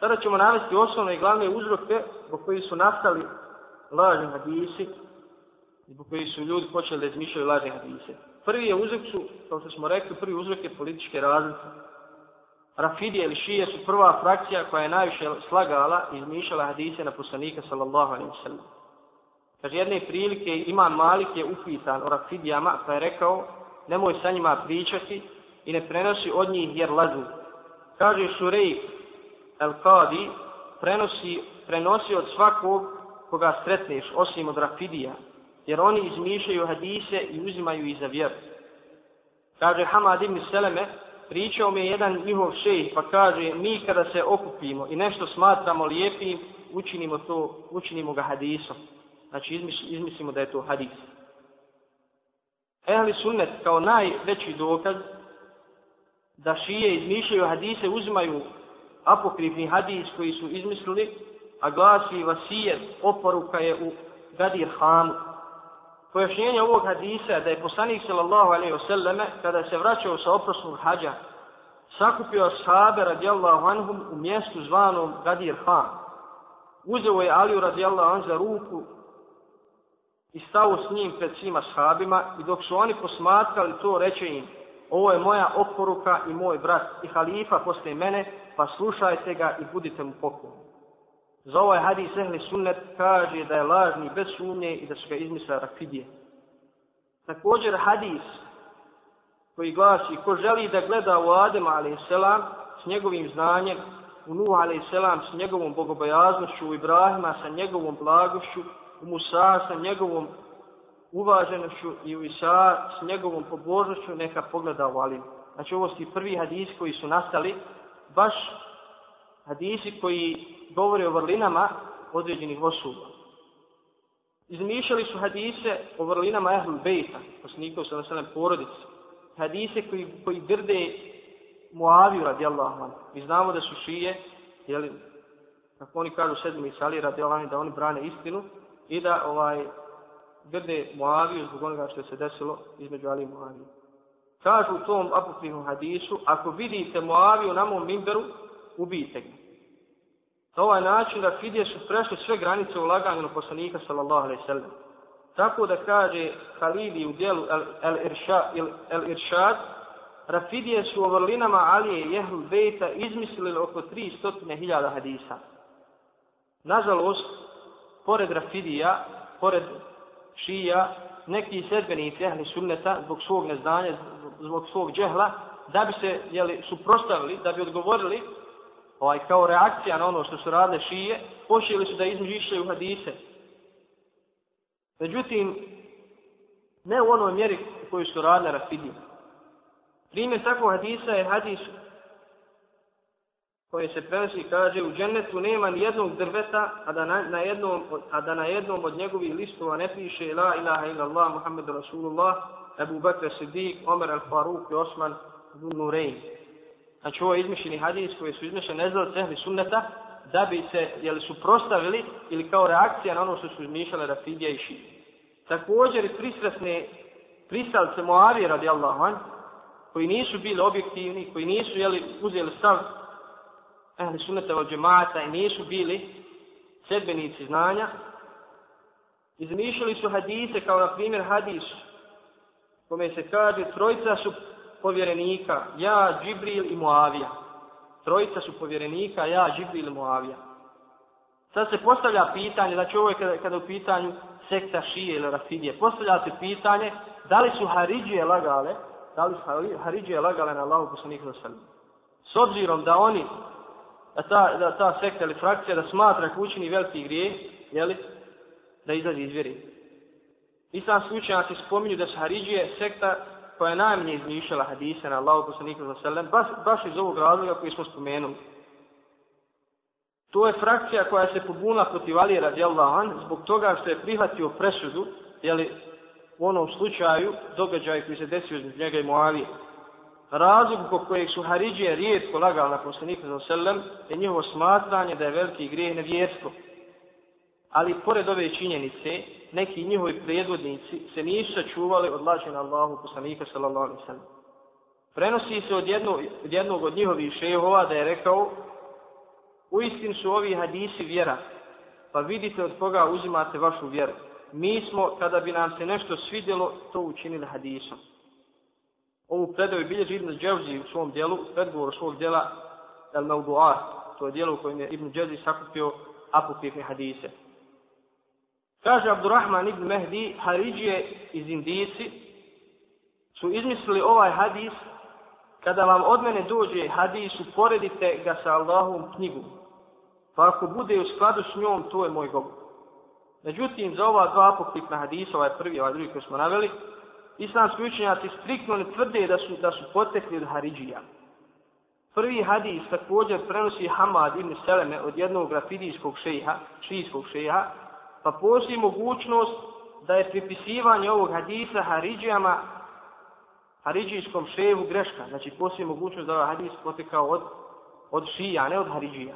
Sada ćemo navesti osnovne i glavne uzroke zbog koji su nastali lažni hadisi i zbog koji su ljudi počeli da izmišljaju lažne hadise. Prvi je uzrok su, kao što smo rekli, prvi uzrok je političke razlike. Rafidije ili šije su prva frakcija koja je najviše slagala i izmišljala hadise na poslanika sallallahu alaihi sallam. Kaže, jedne prilike imam Malik je upitan o Rafidijama pa je rekao nemoj sa njima pričati i ne prenosi od njih jer lazu. Kaže Šurej El Qadi prenosi, prenosi od svakog koga sretneš osim od Rafidija jer oni izmišljaju hadise i uzimaju ih za vjeru. Kaže Hamad ibn Seleme, pričao mi je jedan njihov šejh, pa kaže, mi kada se okupimo i nešto smatramo lijepim, učinimo to, učinimo ga hadisom. Znači izmislimo da je to hadis. Ehli sunnet kao najveći dokaz da šije izmišljaju hadise, uzimaju apokrifni hadis koji su izmislili, a glasi vasijet oporuka je u Gadir Hanu. Pojašnjenje ovog hadisa da je poslanik sallallahu alejhi ve kada se vraćao sa oprosnog hađa sakupio sahabe radijallahu anhum u mjestu zvanom Gadir Han. Uzeo je Aliju radijallahu anhu za ruku i stao s njim pred svima sahabima i dok su oni posmatrali to reče im ovo je moja oporuka i moj brat i halifa posle mene pa slušajte ga i budite mu pokloni. Za ovaj hadis ehli sunnet kaže da je lažni bez sumnje i da su ga izmisla rakidije. Također hadis koji glasi ko želi da gleda u Adema a.s. s njegovim znanjem, u Nuh a.s. s njegovom bogobojaznošću, u Ibrahima sa njegovom blagošću, u Musa sa njegovom uvaženošću i u Isa s njegovom pobožnošću, neka pogleda u Alim. Znači ovo su prvi hadisi koji su nastali, baš hadisi koji govore o vrlinama određenih osoba. Izmišljali su hadise o vrlinama Ehl Bejta, poslanikov sa nasadne porodice. Hadise koji, koji drde Muaviju radijallahu anhu. Mi znamo da su šije, jeli, kako oni kažu sedmi i sali radijallahu da oni brane istinu i da ovaj grde Muaviju zbog onoga što se desilo između Ali i Muaviju. Kažu u tom apokrifnom hadisu, ako vidite Muaviju na mom mimberu, ubijte ga. Na ovaj način da Rafidije su prešli sve granice u laganju poslanika sallallahu alaihi sallam. Tako da kaže Halili u dijelu El, Iršad, El, Rafidije su o vrlinama Alije i Jehlu Bejta izmislili oko 300.000 hadisa. Nažalost, pored Rafidija, pored Šija, neki sedbenici Ehli Sunneta zbog svog neznanja, zbog svog džehla, da bi se jeli, suprostavili, da bi odgovorili ovaj, kao reakcija na ono što su radile šije, počeli su da izmišljaju hadise. Međutim, ne u onoj mjeri koju su radile rafidije. Primjer takvog hadisa je hadis koje se prenosi kaže u džennetu nema ni jednog drveta, a da na, na, jednom, a da na jednom od njegovih listova ne piše la ilaha illa Allah, Muhammed Rasulullah, Abu Bakr Siddiq, Omer Al-Faruq i Osman Nurein. Znači ovo je izmišljeni hadis koji su izmišljeni nezal cehli sunneta da bi se jeli, suprostavili ili kao reakcija na ono što su izmišljali Rafidija i Ši. Također i pristrasne pristalce Moavije radi Allahan koji nisu bili objektivni, koji nisu jeli, uzeli stav ehli sunneta od džemata i nisu bili sedbenici znanja, izmišljali su hadise kao na primjer hadis kome se kaže trojica su povjerenika, ja, Džibril i Muavija. Trojica su povjerenika, ja, Džibril i Muavija. Sad se postavlja pitanje, znači ovo je kada, kada u pitanju sekta Šije ili Rafidije, postavlja se pitanje da li su Haridžije lagale, da li su Haridžije lagale na Allahu poslanih za. S obzirom da oni, da ta, da ta sekta ili frakcija da smatra kućini veliki grijeh, jeli, da izađe iz vjeri. Islamski učenjaci spominju da su Haridžije sekta koja je najmanje izmišljala hadise na Allahu poslaniku za selem, baš, baš iz ovog razloga koji smo spomenuli. To je frakcija koja se pobunila protiv Ali radijallahu an zbog toga što je prihvatio presudu, jeli, u onom slučaju, događaj koji se desio između njega i Moavije. Razlog po kojeg su Haridžije rijetko lagali na poslanika za selem je njihovo smatranje da je veliki grijeh nevjerstvo. Ali pored ove činjenice, neki njihovi predvodnici se nisu sačuvali od lažena Allahu poslanika sallallahu alaihi sallam. Prenosi se od jednog, od jednog od njihovih šehova da je rekao Uistinu su ovi hadisi vjera, pa vidite od koga uzimate vašu vjeru. Mi smo, kada bi nam se nešto svidjelo, to učinili hadisom. Ovu predaju bilježi Ibn Đevzi u svom dijelu, predgovor svog dijela El Maudu'at, to je dijelo u kojem je Ibn Đevzi sakupio apokrifne hadise. Kaže Abdurrahman ibn Mehdi, Haridžije iz Indijici su izmislili ovaj hadis, kada vam od mene dođe hadis, uporedite ga sa Allahom knjigu. Pa ako bude u skladu s njom, to je moj govor. Međutim, za ova dva apokrifna hadisa, ovaj prvi, ovaj drugi koji smo naveli, islamski učenjaci striktno ne tvrde da su, da su potekli od Haridžija. Prvi hadis također prenosi Hamad ibn Seleme od jednog grafidijskog šeha, šijskog šeha, pa postoji mogućnost da je pripisivanje ovog hadisa Haridžijama, Haridžijskom šehu greška. Znači postoji mogućnost da ovaj hadis potekao od, od šija, ne od Haridžija.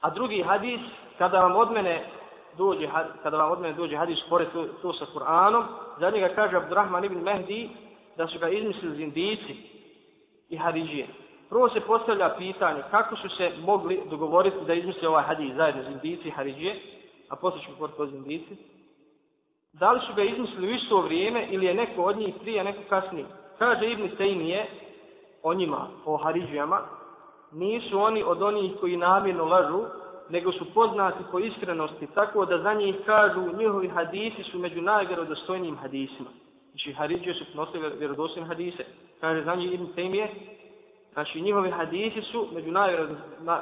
A drugi hadis, kada vam od mene dođe, kada vam od mene dođe hadis pored to, to sa Kur'anom, za njega kaže Abdurrahman ibn Mehdi da su ga izmislili zindici i Haridžije. Prvo se postavlja pitanje kako su se mogli dogovoriti da izmisle ovaj hadis zajedno zindici i Haridžije, a poslije ćemo govoriti o zindici. Da li su ga izmislili u isto vrijeme ili je neko od njih prije, neko kasnije? Kaže Ibn Tejnije o njima, o Haridžijama, nisu oni od onih koji namjerno lažu, nego su poznati po iskrenosti, tako da za njih kažu njihovi hadisi su među najvjerodostojnijim hadisima. Znači, Haridžije su nosili vjerodostojne hadise. Kaže za njih Ibn Tejmije, znači njihovi hadisi su među,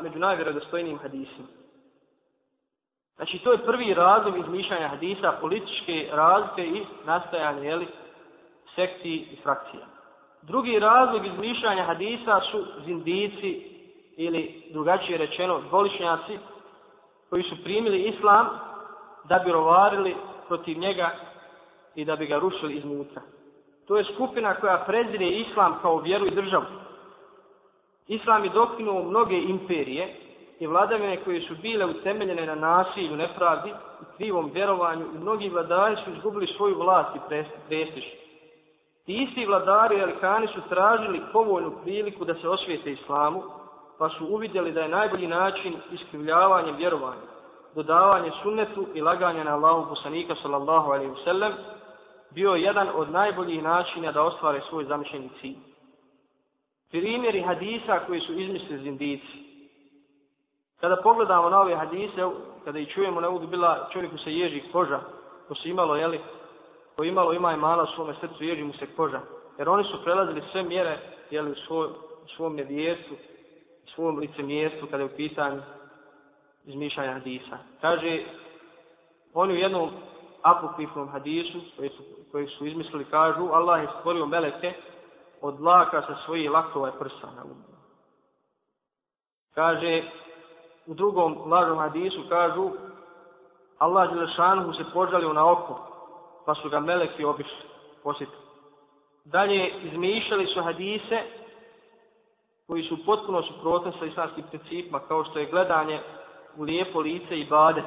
među najvjerodostojnijim hadisima. Znači, to je prvi razlog izmišljanja hadisa, političke razlike i nastajanje, jeli, sekciji i frakcija. Drugi razlog izmišljanja hadisa su zindici ili drugačije rečeno dvoličnjaci koji su primili islam da bi rovarili protiv njega i da bi ga rušili iznutra. To je skupina koja prezire islam kao vjeru i državu. Islam je dokinuo mnoge imperije i vladavine koje su bile utemeljene na nasilju, nepravdi i krivom vjerovanju i mnogi vladari su izgubili svoju vlast i prestiž. Ti isti vladari i alikani su tražili povoljnu priliku da se osvijete islamu, pa su uvidjeli da je najbolji način iskrivljavanje vjerovanja, dodavanje sunnetu i laganje na Allahu poslanika sallallahu alaihi wasallam bio jedan od najboljih načina da ostvare svoj zamišljeni cilj. Primjeri hadisa koji su izmislili zindici. Kada pogledamo na ove hadise, kada ih čujemo, na budu bila čovjeku se ježi koža, ko se imalo, jeli, ko imalo ima i mala u svome srcu, ježi mu se koža. Jer oni su prelazili sve mjere, jeli, u, svoj, u svom nevijestu, svom licemjerstvu, kada je u pitanju izmišljanja hadisa. Kaže, oni u jednom apokrifnom hadisu, koji su, koji su izmislili, kažu, Allah je stvorio meleke od laka sa svojih laktova i prsa na umu. Kaže, u drugom lažnom hadisu kažu Allah Đelešanu se požalio na oko, pa su ga meleki obišli, posjetili. Dalje izmišljali su hadise koji su potpuno suprotni sa islamskim principima, kao što je gledanje u lijepo lice i bade.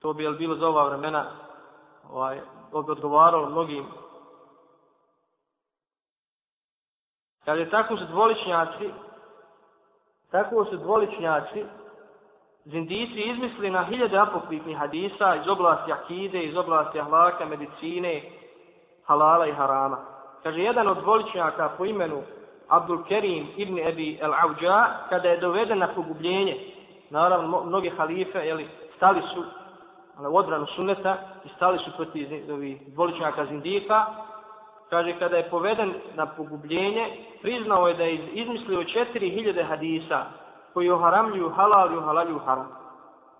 To bi bilo za ova vremena, ovaj, bi odgovaralo mnogim. Kad je tako su dvoličnjaci, tako su dvoličnjaci, zindici izmislili na hiljade apokrifnih hadisa iz oblasti akide, iz oblasti ahlaka, medicine, halala i harama. Kaže, jedan od dvoličnjaka po imenu Abdul Kerim ibn Ebi El Auđa, kada je doveden na pogubljenje, naravno, mnoge halife, jeli, stali su ali, u odbranu sunneta i stali su protiv dvoličnjaka zindika, kaže, kada je poveden na pogubljenje, priznao je da je izmislio četiri hiljade hadisa koji oharamljuju halal i ohalaljuju haram.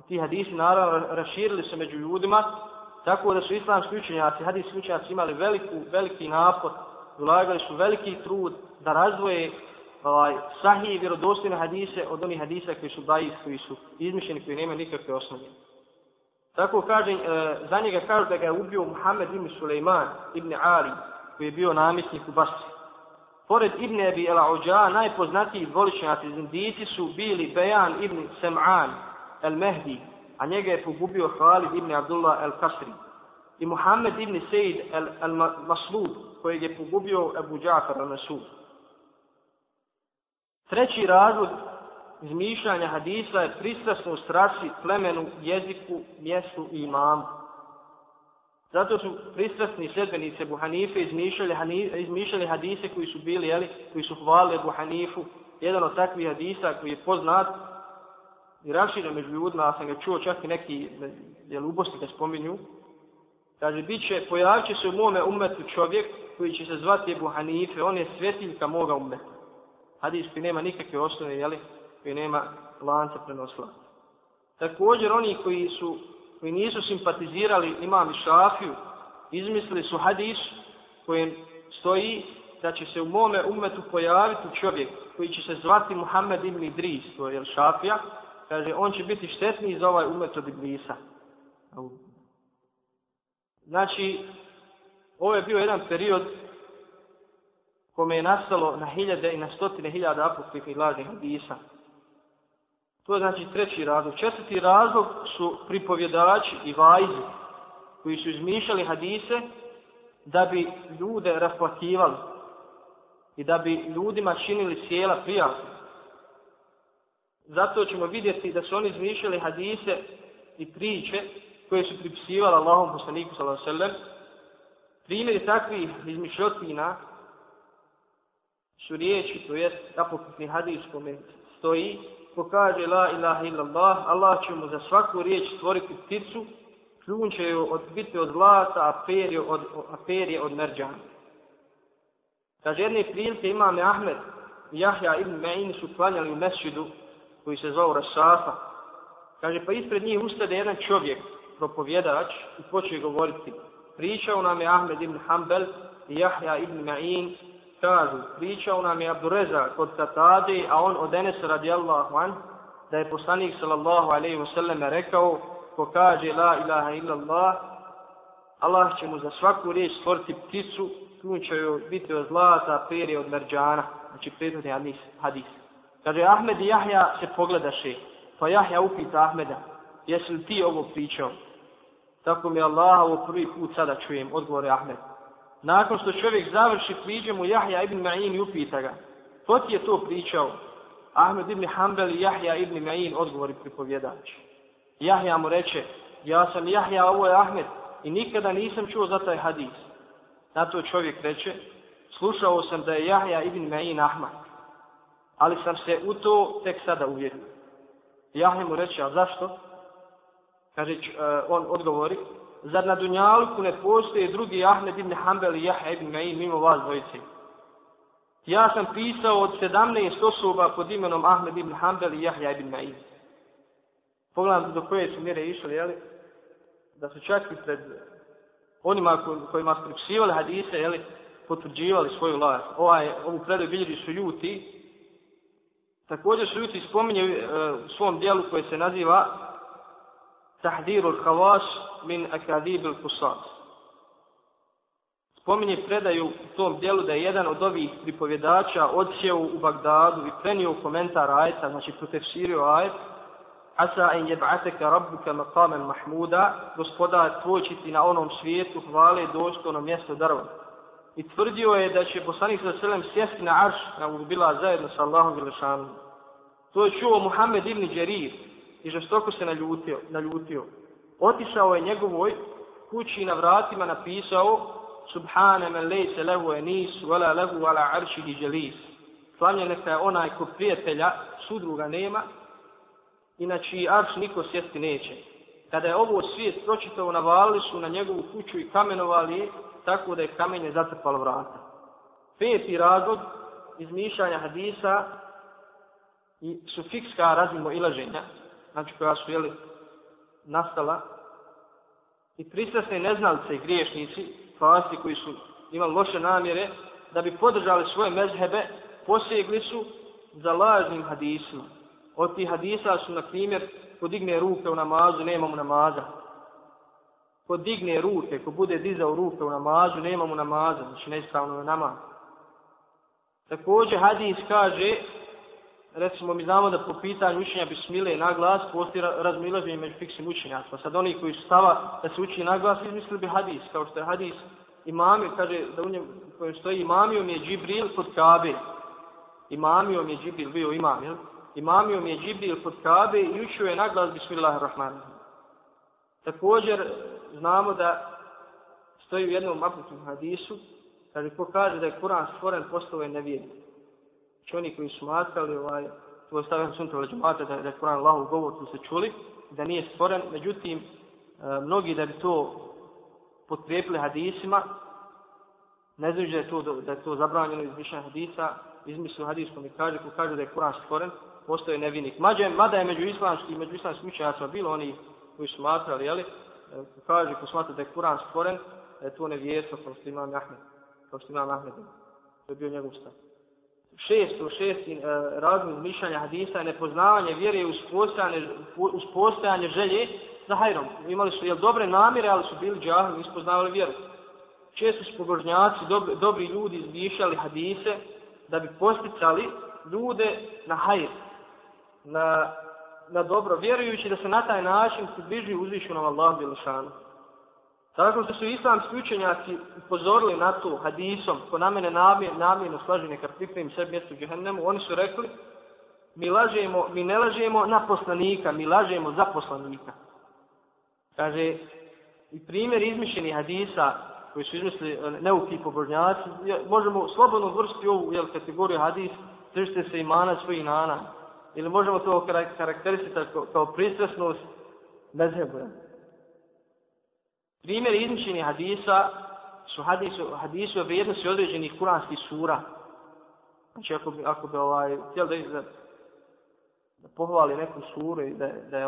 Ti hadisi, naravno, raširili se među ljudima, tako da su islamski učenjaci, hadisi učenjaci imali veliku, veliki napor, ulagali su veliki trud da razvoje ovaj, sahije i vjerodostojne hadise od onih hadisa koji su daji, koji su izmišljeni, koji nema nikakve osnovne. Tako kaže, e, za njega kažu da ga je ubio Muhammed ibn Suleiman ibn Ali, koji je bio namjesnik u Basri. Pored Ibn Abi El Ođa, najpoznatiji dvoličnjaci zindici su bili Bejan ibn Sem'an el-Mehdi, a njega je pogubio Khalid ibn Abdullah el-Kasri. I Muhammed ibn Sejid al-Maslud kojeg je pogubio Abu Džafar al-Masud. Treći razlog izmišljanja hadisa je pristrasnost rasi, plemenu, jeziku, mjestu i imamu. Zato su pristrasni sljedbenice Buhanife izmišljali, izmišljali hadise koji su bili, jeli, koji su hvalili Buhanifu. Jedan od takvih hadisa koji je poznat i raširen među ljudima, sam ga čuo čak i neki jel, ubosti ga spominju. Kaže, bit će, pojavit će se u mome umetu čovjek koji će se zvati Ebu Hanife, on je svetiljka moga umeta. Hadis koji nema nikakve osnove, jeli, koji nema lanca prenosla. Također oni koji su koji nisu simpatizirali imam i šafiju, izmislili su hadis kojem stoji da će se u mome umetu pojaviti čovjek koji će se zvati Muhammed ibn Idris, to je šafija, kaže, on će biti štetniji za ovaj umet od Iblisa. Znači, ovo je bio jedan period kome je nastalo na hiljade i na stotine hiljada apokrifnih lažnih hadisa. To je znači treći razlog. Četvrti razlog su pripovjedači i vajzi koji su izmišljali hadise da bi ljude rasplakivali i da bi ljudima činili sjela prijatno. Zato ćemo vidjeti da su oni izmišljali hadise i priče koje su pripisivali Allahom poslaniku sallam. Primjeri takvih izmišljotina su riječi, to jest apokritni hadis kome stoji ko kaže la ilaha illallah, Allah će mu za svaku riječ stvoriti pticu, kljun će ju od, biti od zlata, a perje od, a perje od merđana. Kaže, jedne prilike imame Ahmed i Jahja ibn Ma'in su klanjali u mesjidu koji se zove Rasafa. Kaže, pa ispred njih ustade jedan čovjek, propovjedač, i počeo govoriti. Pričao nam je Ahmed ibn Hanbel i Jahja ibn Ma'in kažu, pričao nam je Abdureza kod Katade, a on od Enesa radijallahu an, da je poslanik sallallahu alaihi wasallam rekao, ko kaže la ilaha illallah, Allah će mu za svaku riječ stvoriti pticu, tu će joj biti od zlata, perje od merđana, znači prethodni hadis. hadis. Kaže, Ahmed i Jahja se pogledaše, pa Jahja upita Ahmeda, jesi li ti ovo pričao? Tako mi Allah ovo prvi put sada čujem, odgovore Ahmed. Nakon što čovjek završi priđe mu Jahja ibn Ma'in i upita ga. Ko ti je to pričao? Ahmed ibn Hanbel i Jahja ibn Ma'in odgovori pripovjedač. Jahja mu reče, ja sam Jahja, ovo je Ahmed i nikada nisam čuo za taj hadis. Na to čovjek reče, slušao sam da je Jahja ibn Ma'in Ahmad, ali sam se u to tek sada uvjerio. Jahja mu reče, a zašto? Kaže, e, on odgovori, zar na Dunjaluku ne postoje drugi Ahmed ibn Hanbel i Jahe ibn Ma'in mimo vas dvojice? Ja sam pisao od 17 osoba pod imenom Ahmed ibn Hanbel i Jahja ibn Ma'in. Pogledam do koje su mjere išli, jeli? Da su čak i pred onima kojima su pripsivali hadise, jeli? Potvrđivali svoju vlast. Ovaj, ovu predaju bilježi su ljuti. Također su ljuti spominje e, u svom dijelu koje se naziva Tahdiru al-Havaš min Akadib al-Kusad. Spominje predaju u tom dijelu da je jedan od ovih pripovjedača odsjeo u Bagdadu i prenio komentar ajeta, znači protefsirio ajet, Asa en jeb'ateka rabbuka maqamen mahmuda, gospoda tvoj će ti na onom svijetu hvale dostojno mjesto darva. I tvrdio je da će poslanik sa selem sjesti na arš, na bila zajedno sa Allahom Vilešanu. To je čuo Muhammed ibn Đerir, i žestoko se naljutio, naljutio. Otišao je njegovoj kući na vratima napisao Subhane men lejse lehu enis, wala lehu ala aršihi želis. Slavljen neka je onaj ko prijatelja, sudruga nema, i na čiji arš niko sjesti neće. Kada je ovo svijet pročitao, navalili su na njegovu kuću i kamenovali tako da je kamenje zatrpalo vrata. Peti razlog izmišljanja hadisa i sufikska razimo ilaženja, znači koja su jeli, nastala, i pristrasne neznalice i griješnici, fasti koji su imali loše namjere, da bi podržali svoje mezhebe, posjegli su za lažnim hadisima. Od tih hadisa su, na primjer, ko digne ruke u namazu, nema mu namaza. Ko digne ruke, ko bude dizao ruke u namazu, nema mu namaza, znači neispravno je namaz. Također hadis kaže recimo mi znamo da po pitanju učenja bismile na glas postoji razmilaženje među fiksim učenjacima. Sad oni koji su stava da se uči na glas izmislili bi hadis, kao što je hadis imami, kaže da u njem kojem stoji imamijom je Džibril kod Kabe. imamio mi je Džibril, bio imam, jel? Imamio mi je Džibril kod Kabe i učio je naglas Bismillahirrahmanirrahim. Također znamo da stoji u jednom aputom hadisu, kaže ko kaže da je Kur'an stvoren, postao je nevijek. Znači oni koji su matrali, ovaj, to je sunta ili džemata da, da je Kur'an Allahov govor, tu se čuli, da nije stvoren, međutim, e, mnogi da bi to potkrijepili hadisima, ne znaš da je to, da je to zabranjeno iz mišljenja hadisa, izmislio hadiskom i kaže, ko kaže da je Kur'an stvoren, postoje nevinik. Mađe, mada je među islamskim, među islamskim učenjacima bilo oni koji su smatrali, jeli, ko kaže, ko smatra da je Kur'an stvoren, da je to nevjestvo, kao što imam Ahmed, kao što imam Ahmed, to je bio njegov stav. Šesto, šesti e, uh, razlog mišljanja hadisa je nepoznavanje vjere uz postojanje, uz postojanje želje za hajrom. Imali su jel, dobre namire, ali su bili džahli, nisu poznavali vjeru. Često su pobožnjaci, dobri, dobri ljudi izmišljali hadise da bi posticali ljude na hajr, na, na dobro, vjerujući da se na taj način približuju uzvišenom Allahu Bilšanu. Tako što su islamski učenjaci upozorili na to hadisom, ko na mene namjerno slaži neka pripremi sebi mjesto u džehennemu, oni su rekli, mi lažemo, mi ne lažemo na poslanika, mi lažemo za poslanika. Kaže, i primjer izmišljenih hadisa, koji su izmislili eh, neuki pobožnjaci, možemo slobodno vrsti ovu jel, kategoriju hadis, držite se imana svojih nana. Ili možemo to karakterisati kao, kao pristrasnost mezhebu. Primjer izmišljenih hadisa su hadisu, hadisu o vrijednosti određenih kuranskih sura. Znači, ako bi, ako bi ovaj, htjeli da, da, da pohvali neku suru i da, da je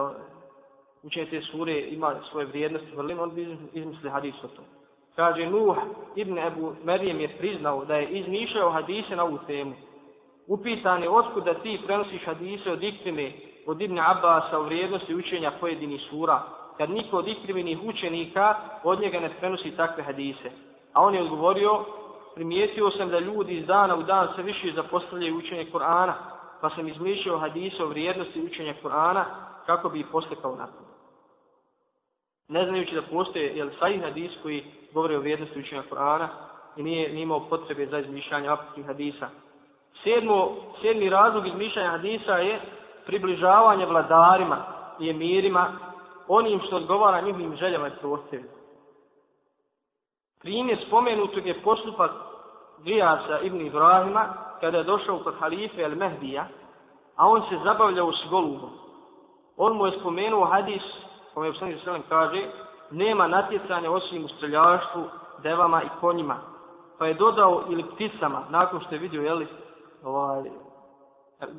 učenje te sure ima svoje vrijednosti, vrlin, on bi izmislili hadis o tom. Kaže, Nuh ibn Ebu Merijem je priznao da je izmišljao hadise na ovu temu. Upitan je, otkud da ti prenosiš hadise od ikrime, od Ibn Abbasa u vrijednosti učenja pojedinih sura, kad niko od ikrimenih učenika od njega ne prenosi takve hadise. A on je odgovorio, primijetio sam da ljudi iz dana u dan sve više zapostavljaju učenje Kur'ana, pa sam izmišljao hadise o vrijednosti učenja Kur'ana kako bi ih postekao nakon. Ne znajući da postoje jel, sajih hadis koji govore o vrijednosti učenja Kur'ana i nije, nije imao potrebe za izmišljanje apetnih hadisa. Sedmo, sedmi razlog izmišljanja hadisa je približavanje vladarima i emirima onim što odgovara njihovim željama i prostevima. Primjer spomenutog je postupak Grijasa ibn Ibrahima kada je došao kod halife El Mehdija, a on se zabavljao s golubom. On mu je spomenuo hadis, kome je u Selem kaže, nema natjecanja osim u streljaštvu, devama i konjima. Pa je dodao ili pticama, nakon što je vidio, jeli, ovaj,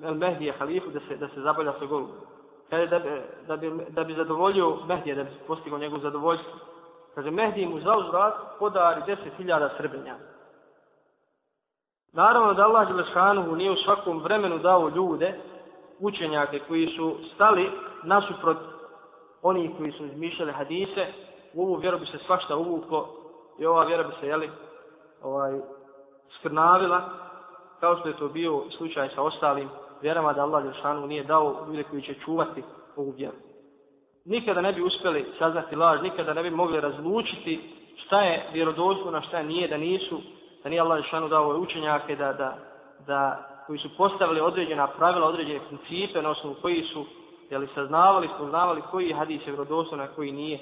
El Mehdija halifu, da se, da se zabavlja sa golubom kaže da, da, bi, da bi zadovoljio Mehdija, da bi postigao njegovu zadovoljstvo. Kaže, Mehdi mu za uzvrat podari deset hiljada srbenja. Naravno da Allah Đelešanuhu nije u svakom vremenu dao ljude, učenjake koji su stali nasuprot oni koji su izmišljali hadise, u ovu vjeru bi se svašta uvuklo i ova vjera bi se, jeli, ovaj, skrnavila, kao što je to bio slučaj sa ostalim vjerama da Allah Đelšanu nije dao ljude koji će čuvati ovu vjeru. Nikada ne bi uspjeli saznati laž, nikada ne bi mogli razlučiti šta je vjerodostojno, šta nije, da nisu, da nije Allah Đelšanu dao ove učenjake, da, da, da, koji su postavili određena pravila, određene principe na osnovu koji su jeli, saznavali, spoznavali koji hadis je vjerodostojno, a koji nije.